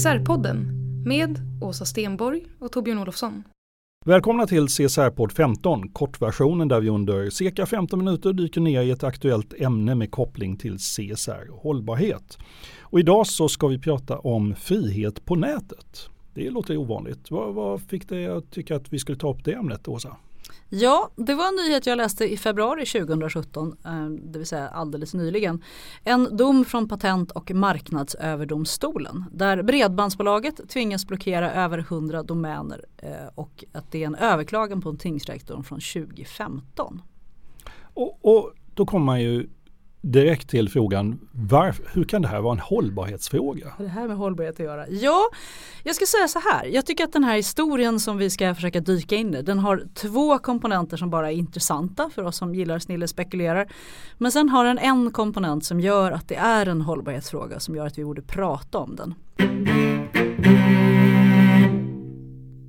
CSR-podden med Åsa Stenborg och Torbjörn Olofsson. Välkomna till CSR-podd 15, kortversionen där vi under cirka 15 minuter dyker ner i ett aktuellt ämne med koppling till CSR och hållbarhet. Och idag så ska vi prata om frihet på nätet. Det låter ovanligt. Vad, vad fick dig att tycka att vi skulle ta upp det ämnet, Åsa? Ja, det var en nyhet jag läste i februari 2017, eh, det vill säga alldeles nyligen. En dom från Patent och marknadsöverdomstolen där Bredbandsbolaget tvingas blockera över 100 domäner eh, och att det är en överklagan på en tingsrätt från 2015. Och, och då kommer man ju direkt till frågan, var, hur kan det här vara en hållbarhetsfråga? Vad har det här med hållbarhet att göra? Ja, jag ska säga så här. Jag tycker att den här historien som vi ska försöka dyka in i, den har två komponenter som bara är intressanta för oss som gillar snille spekulerar. Men sen har den en komponent som gör att det är en hållbarhetsfråga som gör att vi borde prata om den.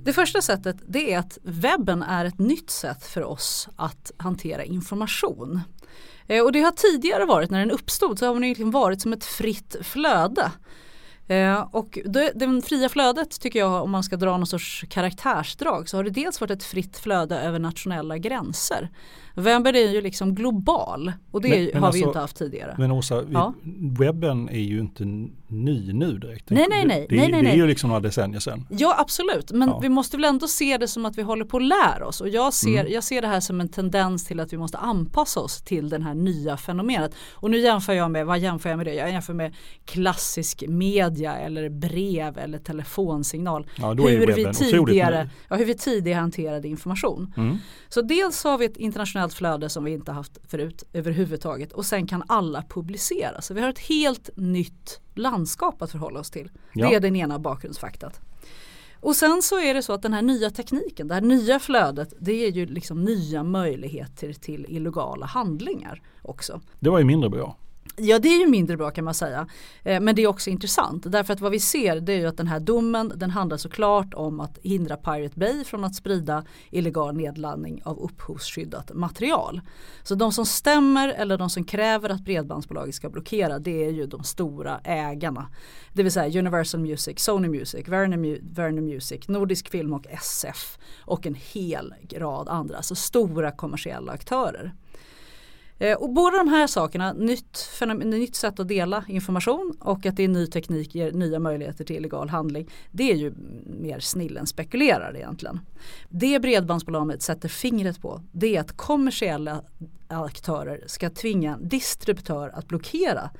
Det första sättet det är att webben är ett nytt sätt för oss att hantera information. Eh, och det har tidigare varit när den uppstod så har den liksom varit som ett fritt flöde. Eh, och det, det fria flödet tycker jag om man ska dra någon sorts karaktärsdrag så har det dels varit ett fritt flöde över nationella gränser. Webben är ju liksom global och det men, men har alltså, vi inte haft tidigare. Men Åsa, ja. webben är ju inte ny nu direkt. Nej, nej, nej. Det, nej, nej, det är ju liksom några decennier sedan. Ja, absolut. Men ja. vi måste väl ändå se det som att vi håller på att lära oss. Och jag ser, mm. jag ser det här som en tendens till att vi måste anpassa oss till den här nya fenomenet. Och nu jämför jag med, vad jämför jag med det? Jag jämför med klassisk media eller brev eller telefonsignal. Ja, hur, vi tidigare, ja, hur vi tidigare hanterade information. Mm. Så dels har vi ett internationellt flöde som vi inte haft förut överhuvudtaget och sen kan alla publicera. Så vi har ett helt nytt landskap att förhålla oss till. Ja. Det är den ena bakgrundsfaktat. Och sen så är det så att den här nya tekniken, det här nya flödet, det är ju liksom nya möjligheter till illegala handlingar också. Det var ju mindre bra. Ja det är ju mindre bra kan man säga. Eh, men det är också intressant därför att vad vi ser det är ju att den här domen den handlar såklart om att hindra Pirate Bay från att sprida illegal nedladdning av upphovsskyddat material. Så de som stämmer eller de som kräver att bredbandsbolaget ska blockera det är ju de stora ägarna. Det vill säga Universal Music, Sony Music, Werner, Music, Nordisk Film och SF och en hel rad andra, Så stora kommersiella aktörer. Eh, och båda de här sakerna, nytt, nytt sätt att dela information och att det är ny teknik ger nya möjligheter till illegal handling. Det är ju mer snillen spekulerar egentligen. Det bredbandsbolaget sätter fingret på det är att kommersiella aktörer ska tvinga en distributör att blockera.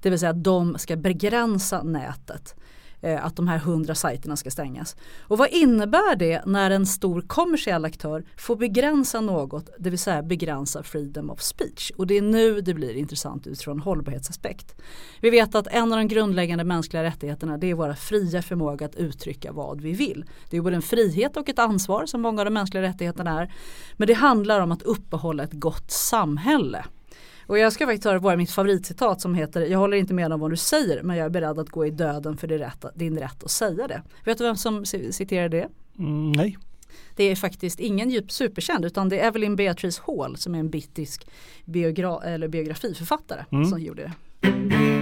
Det vill säga att de ska begränsa nätet eh, Eh, att de här hundra sajterna ska stängas. Och vad innebär det när en stor kommersiell aktör får begränsa något, det vill säga begränsa freedom of speech. Och det är nu det blir intressant utifrån hållbarhetsaspekt. Vi vet att en av de grundläggande mänskliga rättigheterna det är våra fria förmåga att uttrycka vad vi vill. Det är både en frihet och ett ansvar som många av de mänskliga rättigheterna är. Men det handlar om att uppehålla ett gott samhälle. Och jag ska faktiskt ta mitt favoritcitat som heter Jag håller inte med om vad du säger men jag är beredd att gå i döden för din rätt, din rätt att säga det. Vet du vem som citerar det? Mm, nej. Det är faktiskt ingen djup superkänd utan det är Evelyn Beatrice Hall som är en brittisk biogra eller biografiförfattare mm. som gjorde det.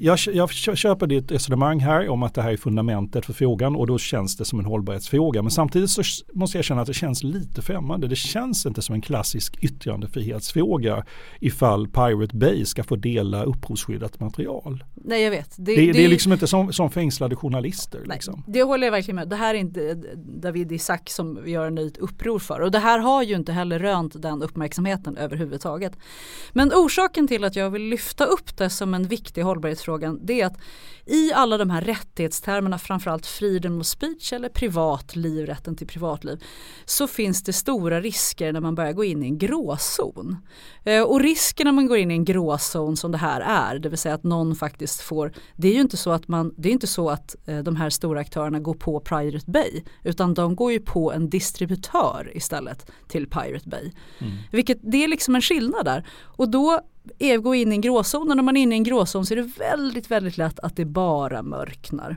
Jag, jag köper ditt resonemang här om att det här är fundamentet för frågan och då känns det som en hållbarhetsfråga. Men samtidigt så måste jag känna att det känns lite främmande. Det känns inte som en klassisk yttrandefrihetsfråga ifall Pirate Bay ska få dela upphovsskyddat material. Nej jag vet. Det, det, det, det är liksom inte som, som fängslade journalister. Nej, liksom. Det håller jag verkligen med. Det här är inte David Isaac som vi gör en nytt uppror för. Och det här har ju inte heller rönt den uppmärksamheten överhuvudtaget. Men orsaken till att jag vill lyfta upp det som en viktig hållbarhetsfråga det är att i alla de här rättighetstermerna, framförallt freedom of speech eller privatliv, rätten till privatliv, så finns det stora risker när man börjar gå in i en gråzon. Eh, och risken när man går in i en gråzon som det här är, det vill säga att någon faktiskt får, det är ju inte så att, man, det är inte så att eh, de här stora aktörerna går på Pirate Bay, utan de går ju på en distributör istället till Pirate Bay. Mm. Vilket, det är liksom en skillnad där. Och då gå in i en gråzon och när man är inne i en gråzon så är det väldigt, väldigt lätt att det bara mörknar.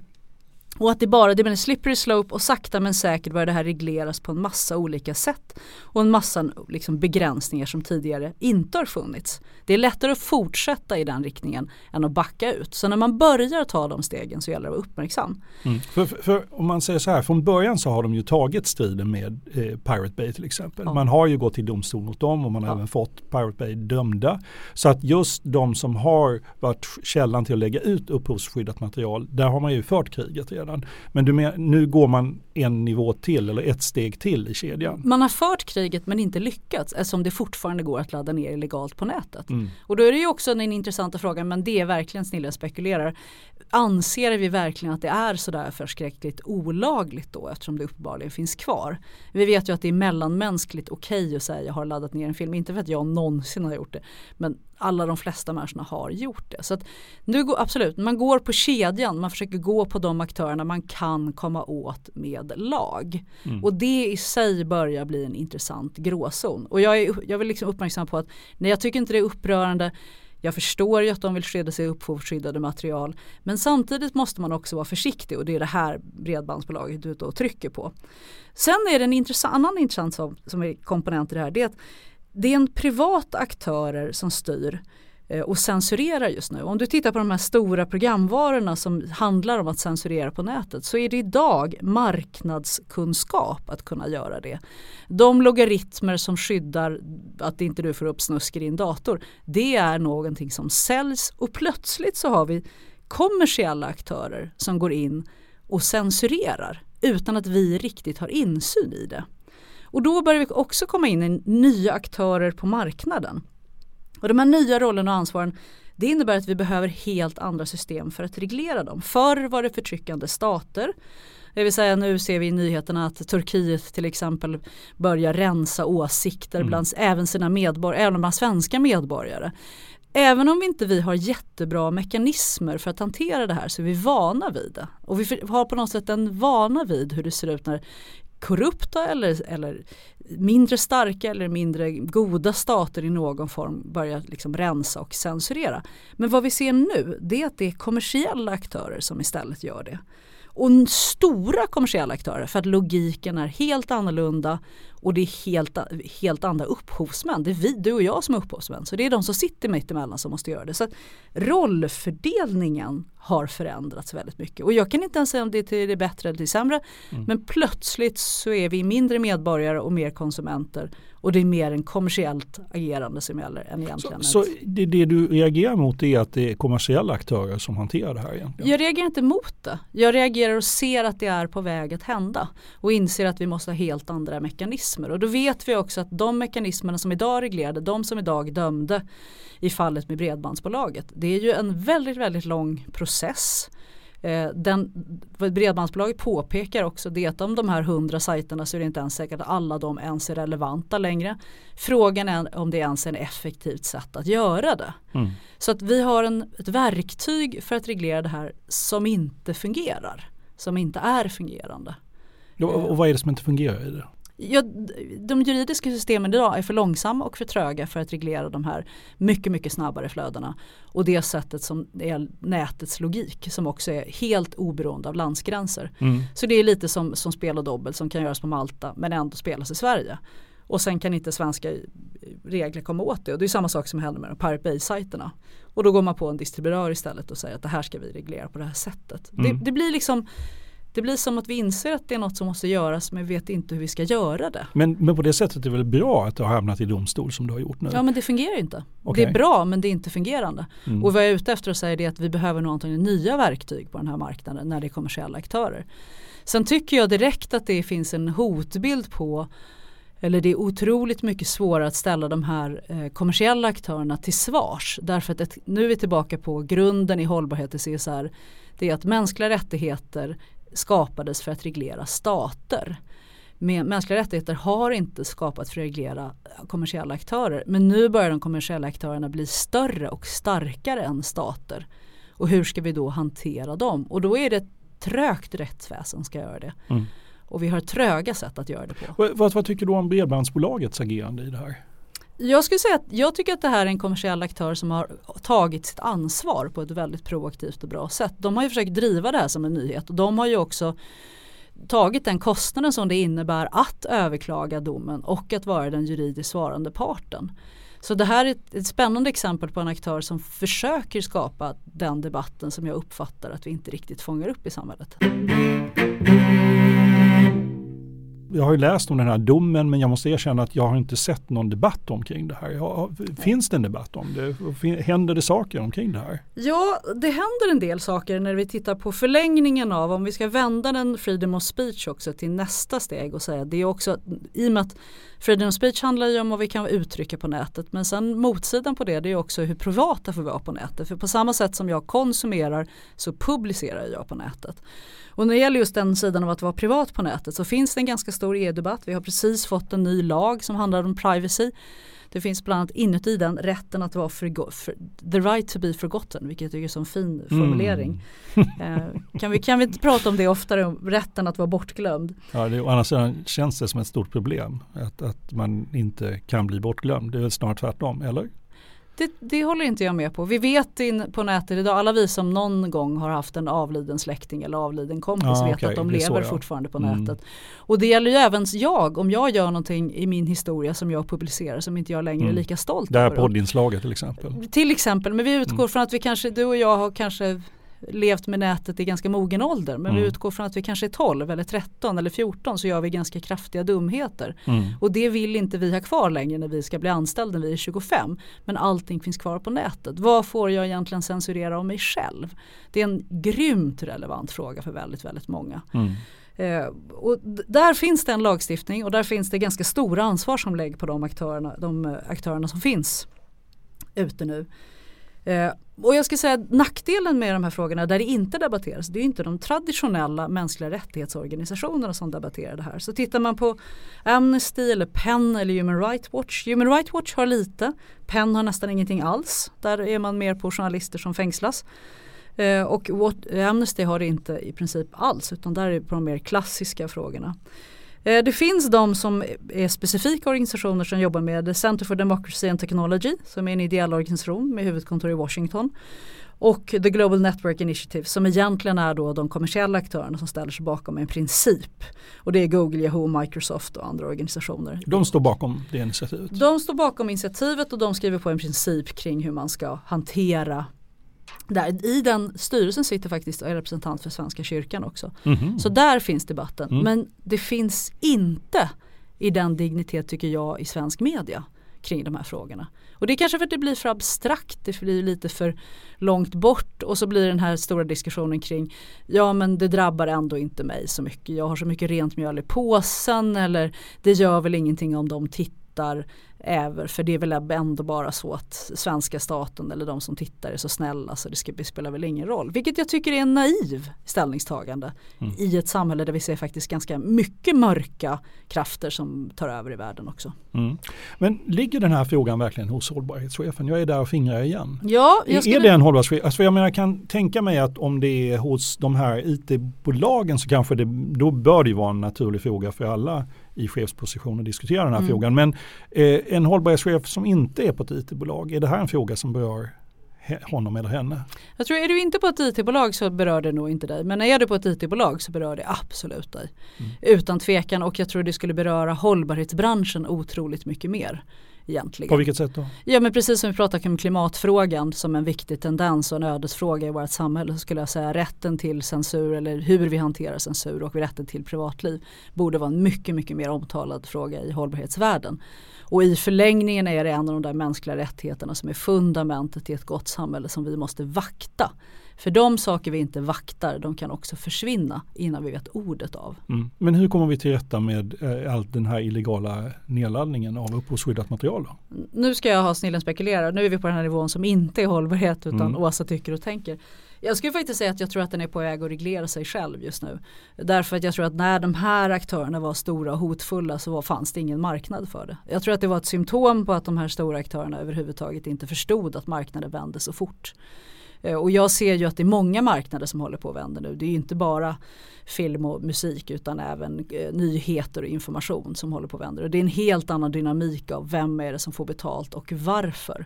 Och att det bara det blir en slippery slope och sakta men säkert börjar det här regleras på en massa olika sätt. Och en massa liksom, begränsningar som tidigare inte har funnits. Det är lättare att fortsätta i den riktningen än att backa ut. Så när man börjar ta de stegen så gäller det att vara uppmärksam. Mm. För, för, för, om man säger så här, från början så har de ju tagit striden med eh, Pirate Bay till exempel. Ja. Man har ju gått till domstol mot dem och man har ja. även fått Pirate Bay dömda. Så att just de som har varit källan till att lägga ut upphovsskyddat material, där har man ju fört kriget redan. Men du nu går man en nivå till eller ett steg till i kedjan. Man har fört kriget men inte lyckats eftersom det fortfarande går att ladda ner illegalt på nätet. Mm. Och då är det ju också en intressanta fråga, men det är verkligen snilla spekulerar. Anser vi verkligen att det är sådär förskräckligt olagligt då eftersom det uppenbarligen finns kvar? Vi vet ju att det är mellanmänskligt okej okay att säga jag har laddat ner en film, inte för att jag någonsin har gjort det, men alla de flesta människorna har gjort det. Så att nu går, absolut, man går på kedjan, man försöker gå på de aktörerna man kan komma åt med lag. Mm. Och det i sig börjar bli en intressant gråzon. Och jag, är, jag vill liksom uppmärksamma på att nej, jag tycker inte det är upprörande jag förstår ju att de vill skydda sig upphovsskyddade material men samtidigt måste man också vara försiktig och det är det här bredbandsbolaget ute och trycker på. Sen är det en intressant, annan intressant som, som är komponent i det här det är att det är en privat aktörer som styr eh, och censurerar just nu. Om du tittar på de här stora programvarorna som handlar om att censurera på nätet så är det idag marknadskunskap att kunna göra det. De logaritmer som skyddar att inte du får upp snusk i din dator det är någonting som säljs och plötsligt så har vi kommersiella aktörer som går in och censurerar utan att vi riktigt har insyn i det. Och då börjar vi också komma in i nya aktörer på marknaden. Och de här nya rollerna och ansvaren det innebär att vi behöver helt andra system för att reglera dem. Förr var det förtryckande stater. Det vill säga nu ser vi i nyheterna att Turkiet till exempel börjar rensa åsikter mm. bland även sina medborgare, även bland svenska medborgare. Även om vi inte vi har jättebra mekanismer för att hantera det här så är vi vana vid det. Och vi har på något sätt en vana vid hur det ser ut när korrupta eller, eller mindre starka eller mindre goda stater i någon form börjar liksom rensa och censurera. Men vad vi ser nu det är att det är kommersiella aktörer som istället gör det. Och stora kommersiella aktörer för att logiken är helt annorlunda och det är helt, helt andra upphovsmän. Det är vi, du och jag som är upphovsmän. Så det är de som sitter mitt emellan som måste göra det. Så rollfördelningen har förändrats väldigt mycket. Och jag kan inte ens säga om det är till det bättre eller till sämre. Mm. Men plötsligt så är vi mindre medborgare och mer konsumenter. Och det är mer en kommersiellt agerande som gäller än egentligen. Så, så det, det, du reagerar mot är att det är kommersiella aktörer som hanterar det här egentligen? Jag reagerar inte mot det. Jag reagerar och ser att det är på väg att hända. Och inser att vi måste ha helt andra mekanismer. Och då vet vi också att de mekanismerna som idag reglerade, de som idag dömde i fallet med Bredbandsbolaget. Det är ju en väldigt, väldigt lång process. Eh, den, bredbandsbolaget påpekar också det att om de här hundra sajterna så är det inte ens säkert att alla de ens är relevanta längre. Frågan är om det ens är ett effektivt sätt att göra det. Mm. Så att vi har en, ett verktyg för att reglera det här som inte fungerar. Som inte är fungerande. Och vad är det som inte fungerar i det? Ja, de juridiska systemen idag är för långsamma och för tröga för att reglera de här mycket, mycket snabbare flödena. Och det sättet som är nätets logik som också är helt oberoende av landsgränser. Mm. Så det är lite som, som spel och dobbel som kan göras på Malta men ändå spelas i Sverige. Och sen kan inte svenska regler komma åt det. Och det är samma sak som händer med de Pirate Bay-sajterna. Och då går man på en distributör istället och säger att det här ska vi reglera på det här sättet. Mm. Det, det, blir liksom det blir som att vi inser att det är något som måste göras men vi vet inte hur vi ska göra det. Men, men på det sättet är det väl bra att det har hamnat i domstol som du har gjort nu? Ja men det fungerar inte. Okay. Det är bra men det är inte fungerande. Mm. Och vad jag är ute efter att säga är att vi behöver nog antagligen nya verktyg på den här marknaden när det är kommersiella aktörer. Sen tycker jag direkt att det finns en hotbild på eller det är otroligt mycket svårare att ställa de här eh, kommersiella aktörerna till svars. Därför att ett, nu är vi tillbaka på grunden i hållbarhet i CSR. Det är att mänskliga rättigheter skapades för att reglera stater. Men mänskliga rättigheter har inte skapats för att reglera kommersiella aktörer. Men nu börjar de kommersiella aktörerna bli större och starkare än stater. Och hur ska vi då hantera dem? Och då är det trögt rättsväsen ska göra det. Mm. Och vi har tröga sätt att göra det på. Vad, vad tycker du om Bredbandsbolagets agerande i det här? Jag skulle säga att jag tycker att det här är en kommersiell aktör som har tagit sitt ansvar på ett väldigt proaktivt och bra sätt. De har ju försökt driva det här som en nyhet och de har ju också tagit den kostnaden som det innebär att överklaga domen och att vara den juridiskt svarande parten. Så det här är ett, ett, spännande exempel på en aktör som försöker skapa den debatten som jag uppfattar att vi inte riktigt fångar upp i samhället jag har ju läst om den här domen men jag måste erkänna att jag har inte sett någon debatt omkring det här. Jag, finns det en debatt om det? Händer det saker omkring det här? Ja, det händer en del saker när vi tittar på förlängningen av om vi ska vända den freedom of speech också till nästa steg och säga det är också i och med att freedom of speech handlar ju om vad vi kan uttrycka på nätet men sen motsidan på det det är också hur privata får vara på nätet. För på samma sätt som jag konsumerar så publicerar jag på nätet. Och när det gäller just den sidan av att vara privat på nätet så finns det en ganska stor EU-debatt. Vi har precis fått en ny lag som handlar om privacy. Det finns bland annat inuti den rätten att vara the right to be forgotten, vilket jag tycker är en sån fin formulering. Mm. eh, kan, vi, kan vi inte prata om det oftare, om rätten att vara bortglömd? Ja, det, å andra sidan känns det som ett stort problem att, att man inte kan bli bortglömd. Det är väl snarare tvärtom, eller? Det, det, håller inte jag med på. Vi vet in på nätet idag, alla vi som någon gång har haft en avliden släkting eller avliden kompis ja, vet okay. att de lever så, ja. fortfarande på mm. nätet. Och det gäller ju även jag, om jag gör någonting i min historia som jag publicerar som inte jag längre mm. är lika stolt över. Det här poddinslaget till exempel. Till exempel, men vi utgår mm. från att vi kanske, du och jag har kanske levt med nätet i ganska mogen ålder men mm. vi utgår från att vi kanske är 12 eller 13 eller 14 så gör vi ganska kraftiga dumheter. Mm. Och det vill inte vi ha kvar längre när vi ska bli anställda när vi är 25. Men allting finns kvar på nätet. Vad får jag egentligen censurera om mig själv? Det är en grymt relevant fråga för väldigt, väldigt många. Mm. Eh, och där finns det en lagstiftning och där finns det ganska stora ansvar som läggs på de aktörerna, de aktörerna som finns ute nu. Eh, och jag ska säga att nackdelen med de här frågorna där det inte debatteras det är inte de traditionella mänskliga rättighetsorganisationerna som debatterar det här. Så tittar man på Amnesty eller PEN eller Human Rights Watch. Human Rights Watch har lite, PEN har nästan ingenting alls. Där är man mer på journalister som fängslas. Eh, och Amnesty har det inte i princip alls utan där är det på de mer klassiska frågorna. Eh, det finns de som är specifika organisationer som jobbar med Center for Democracy and Technology som är en ideell organisation med huvudkontor i Washington. Och The Global Network Initiative som egentligen är då de kommersiella aktörerna som ställer sig bakom en princip. Och det är Google, Yahoo, Microsoft och andra organisationer. De står bakom det initiativet? De står bakom initiativet och de skriver på en princip kring hur man ska hantera där, I den styrelsen sitter faktiskt en representant för Svenska kyrkan också. Mm. Så där finns debatten. Mm. Men det finns inte i den dignitet tycker jag i svensk media kring de här frågorna. Och det är kanske för att det blir för abstrakt, det blir lite för långt bort och så blir den här stora diskussionen kring ja men det drabbar ändå inte mig så mycket. Jag har så mycket rent mjöl i påsen eller det gör väl ingenting om de tittar Äver, för det är väl ändå bara så att svenska staten eller de som tittar är så snälla så det, ska, det spelar väl ingen roll. Vilket jag tycker är en naiv ställningstagande mm. i ett samhälle där vi ser faktiskt ganska mycket mörka krafter som tar över i världen också. Mm. Men ligger den här frågan verkligen hos hållbarhetschefen? Jag är där och fingrar igen. Ja, jag skulle... Är det en hållbarhetschef? Alltså jag menar, jag kan tänka mig att om det är hos de här IT-bolagen så kanske det, då bör det vara en naturlig fråga för alla i chefsposition att diskutera den här mm. frågan. Men eh, en hållbarhetschef som inte är på ett IT-bolag, är det här en fråga som berör honom eller henne. Jag tror, är du inte på ett IT-bolag så berör det nog inte dig. Men är du på ett IT-bolag så berör det absolut dig. Mm. Utan tvekan och jag tror det skulle beröra hållbarhetsbranschen otroligt mycket mer. Egentligen. På vilket sätt då? Ja men precis som vi pratade om klimatfrågan som en viktig tendens och en ödesfråga i vårt samhälle så skulle jag säga rätten till censur eller hur vi hanterar censur och rätten till privatliv borde vara en mycket mycket mer omtalad fråga i hållbarhetsvärlden. Och i förlängningen är det en av de där mänskliga rättigheterna som är fundamentet i ett gott samhälle som vi måste vakta. För de saker vi inte vaktar de kan också försvinna innan vi vet ordet av. Mm. Men hur kommer vi till rätta med eh, all den här illegala nedladdningen av upphovsskyddat material? Då? Nu ska jag ha snillen spekulera. Nu är vi på den här nivån som inte är hållbarhet utan mm. Åsa tycker och tänker. Jag skulle faktiskt säga att jag tror att den är på väg att reglera sig själv just nu. Därför att jag tror att när de här aktörerna var stora och hotfulla så var, fanns det ingen marknad för det. Jag tror att det var ett symptom på att de här stora aktörerna överhuvudtaget inte förstod att marknaden vände så fort. Eh, och jag ser ju att det är många marknader som håller på att vända nu. Det är ju inte bara film och musik utan även eh, nyheter och information som håller på att vända. Och det är en helt annan dynamik av vem är det som får betalt och varför.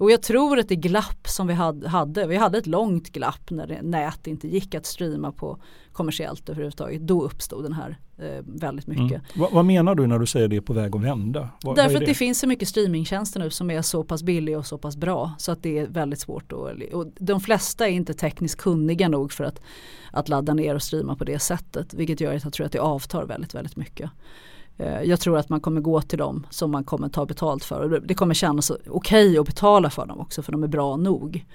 Och jag tror att det glapp som vi hade, vi hade ett långt glapp när nät inte gick att streama på kommersiellt överhuvudtaget. Då uppstod den här eh, väldigt mycket. Mm. Vad, vad, menar du när du säger det är på väg att vända? Vad, Därför att det finns så mycket streamingtjänster nu som är så pass billiga och så pass bra så att det är väldigt svårt. Att, och de flesta är inte tekniskt kunniga nog för att, att ladda ner och streama på det sättet. Vilket gör att jag tror att det avtar väldigt, väldigt mycket. Eh, jag tror att man kommer gå till dem som man kommer ta betalt för. Och det kommer kännas okej okay att betala för dem också för de är bra nog.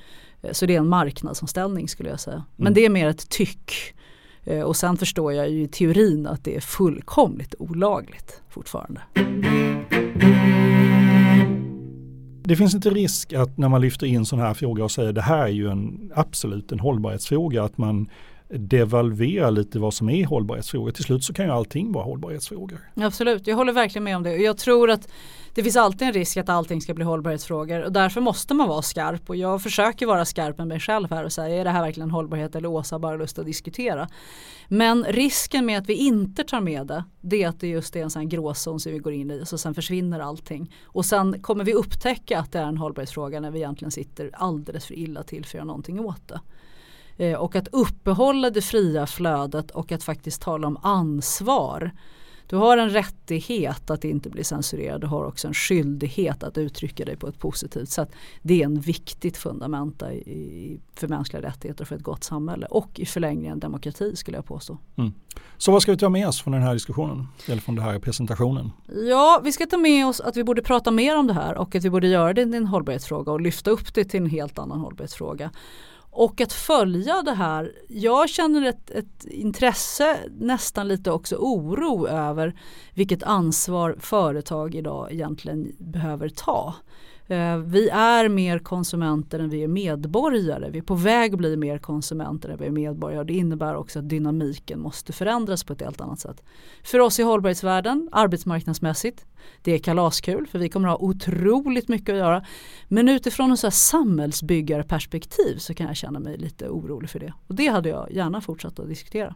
Eh, så det är en marknadsomställning skulle jag säga. Men mm. det är mer ett tyck. Eh, och sen förstår jag ju i teorin att det är fullkomligt olagligt fortfarande. Det finns inte risk att när man lyfter in sådana här frågor och säger det här är ju en absolut en hållbarhetsfråga att man devalvera lite vad som är hållbarhetsfrågor. Till slut så kan ju allting vara hållbarhetsfrågor. Absolut, jag håller verkligen med om det. Jag tror att det finns alltid en risk att allting ska bli hållbarhetsfrågor och därför måste man vara skarp och jag försöker vara skarp med mig själv här och säga är det här verkligen hållbarhet eller Åsa bara lust att diskutera. Men risken med att vi inte tar med det det är att det just är en sån här gråzon som vi går in i och så sen försvinner allting. Och sen kommer vi upptäcka att det är en hållbarhetsfråga när vi egentligen sitter alldeles för illa till för att göra någonting åt det. Eh, och att uppehålla det fria flödet och att faktiskt tala om ansvar. Du har en rättighet att inte bli censurerad. Du har också en skyldighet att uttrycka dig på ett positivt sätt. Det är en viktigt fundament i, för mänskliga rättigheter och för ett gott samhälle. Och i förlängningen demokrati skulle jag påstå. Mm. Så vad ska vi ta med oss från den här diskussionen? Eller från den här presentationen? Ja, vi ska ta med oss att vi borde prata mer om det här och att vi borde göra det till en hållbarhetsfråga och lyfta upp det till en helt annan hållbarhetsfråga. Och att följa det här, jag känner ett, ett, intresse, nästan lite också oro över vilket ansvar företag idag egentligen behöver ta. Eh, vi är mer konsumenter än vi är medborgare. Vi är på väg att bli mer konsumenter än vi är medborgare. Det innebär också att dynamiken måste förändras på ett helt annat sätt. För oss i hållbarhetsvärlden, arbetsmarknadsmässigt, det är kalaskul för vi kommer ha otroligt mycket att göra. Men utifrån ett samhällsbyggarperspektiv så kan jag känna mig lite orolig för det. Och det hade jag gärna fortsatt att diskutera.